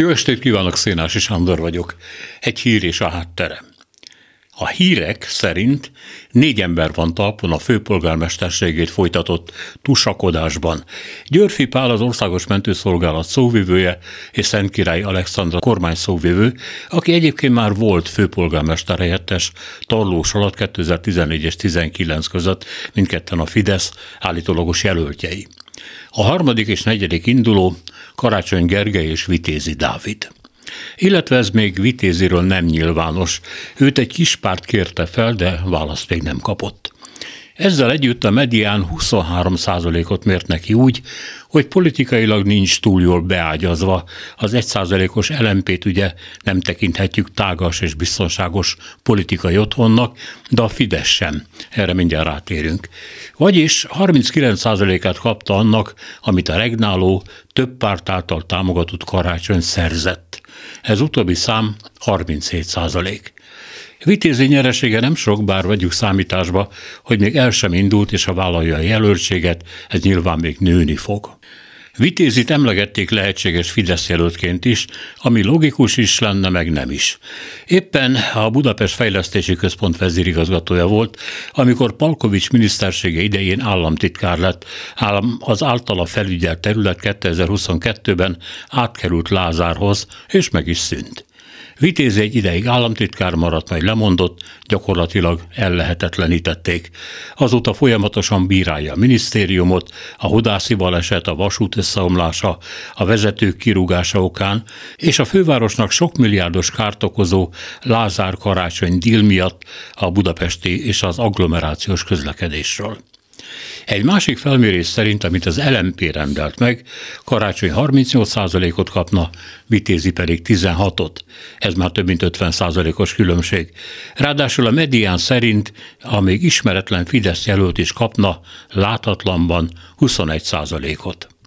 Jó estét kívánok, Szénási Sándor vagyok. Egy hír és a háttere. A hírek szerint négy ember van talpon a főpolgármesterségét folytatott tusakodásban. Györfi Pál az Országos Mentőszolgálat szóvivője és Szent Király Alexandra kormány szóvivő, aki egyébként már volt főpolgármester helyettes Tarlós alatt 2014 és 19 között, mindketten a Fidesz állítólagos jelöltjei. A harmadik és negyedik induló Karácsony Gergely és Vitézi Dávid. Illetve ez még Vitéziről nem nyilvános. Őt egy kis párt kérte fel, de választ még nem kapott. Ezzel együtt a medián 23%-ot mért neki úgy, hogy politikailag nincs túl jól beágyazva. Az 1%-os LMP-t ugye nem tekinthetjük tágas és biztonságos politikai otthonnak, de a Fidesz sem. Erre mindjárt rátérünk. Vagyis 39%-át kapta annak, amit a regnáló, több párt által támogatott karácsony szerzett. Ez utóbbi szám 37 százalék. Vitézi nyeresége nem sok, bár vegyük számításba, hogy még el sem indult, és a vállalja a jelöltséget, ez nyilván még nőni fog. Vitézit emlegették lehetséges Fidesz jelöltként is, ami logikus is lenne, meg nem is. Éppen a Budapest Fejlesztési Központ vezérigazgatója volt, amikor Palkovics minisztersége idején államtitkár lett, állam az általa felügyelt terület 2022-ben átkerült Lázárhoz, és meg is szűnt. Vitéz egy ideig államtitkár maradt, majd lemondott, gyakorlatilag ellehetetlenítették. Azóta folyamatosan bírálja a minisztériumot, a hodászi baleset, a vasút összeomlása, a vezetők kirúgása okán, és a fővárosnak sok milliárdos kárt okozó Lázár karácsony díl miatt a budapesti és az agglomerációs közlekedésről. Egy másik felmérés szerint, amit az LMP rendelt meg, Karácsony 38%-ot kapna, Vitézi pedig 16-ot. Ez már több mint 50%-os különbség. Ráadásul a medián szerint a még ismeretlen Fidesz jelölt is kapna láthatlanban 21%-ot.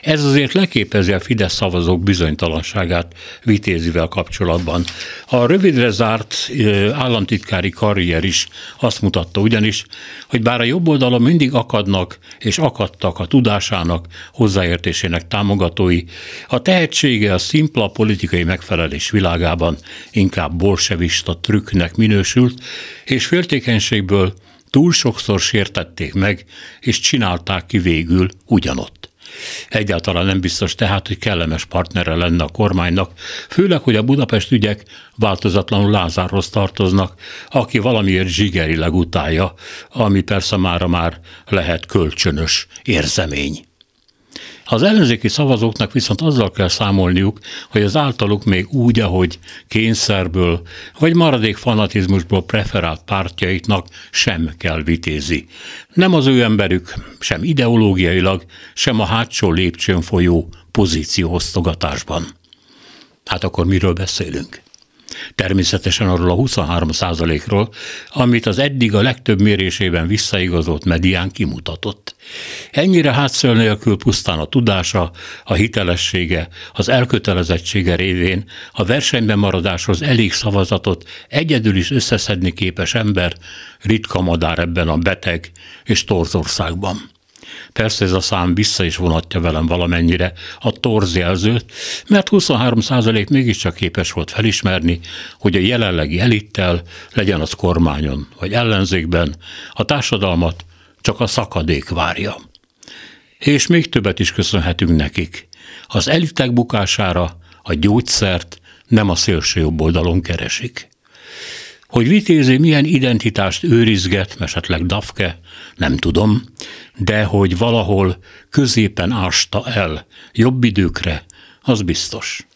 Ez azért leképezi a Fidesz szavazók bizonytalanságát Vitézivel kapcsolatban. A rövidre zárt államtitkári karrier is azt mutatta ugyanis, hogy bár a jobb oldalon mindig akadnak és akadtak a tudásának, hozzáértésének támogatói, a tehetsége a szimpla politikai megfelelés világában inkább bolsevista trükknek minősült, és féltékenységből túl sokszor sértették meg, és csinálták ki végül ugyanott. Egyáltalán nem biztos tehát, hogy kellemes partnere lenne a kormánynak, főleg, hogy a Budapest ügyek változatlanul Lázárhoz tartoznak, aki valamiért zsigerileg utálja, ami persze mára már lehet kölcsönös érzemény. Az ellenzéki szavazóknak viszont azzal kell számolniuk, hogy az általuk még úgy, ahogy kényszerből vagy maradék fanatizmusból preferált pártjaiknak sem kell vitézi. Nem az ő emberük, sem ideológiailag, sem a hátsó lépcsőn folyó pozícióosztogatásban. Hát akkor miről beszélünk? Természetesen arról a 23% ról amit az eddig a legtöbb mérésében visszaigazolt medián kimutatott. Ennyire hátszöl nélkül pusztán a tudása, a hitelessége, az elkötelezettsége révén a versenyben maradáshoz elég szavazatot egyedül is összeszedni képes ember ritka madár ebben a beteg és torzországban. Persze ez a szám vissza is vonatja velem valamennyire a torzjelzőt, mert 23 százalék mégiscsak képes volt felismerni, hogy a jelenlegi elittel, legyen az kormányon vagy ellenzékben, a társadalmat csak a szakadék várja. És még többet is köszönhetünk nekik. Az elitek bukására a gyógyszert nem a szélső jobb oldalon keresik. Hogy Vitézi milyen identitást őrizget, esetleg Dafke, nem tudom, de hogy valahol középen ásta el jobb időkre, az biztos.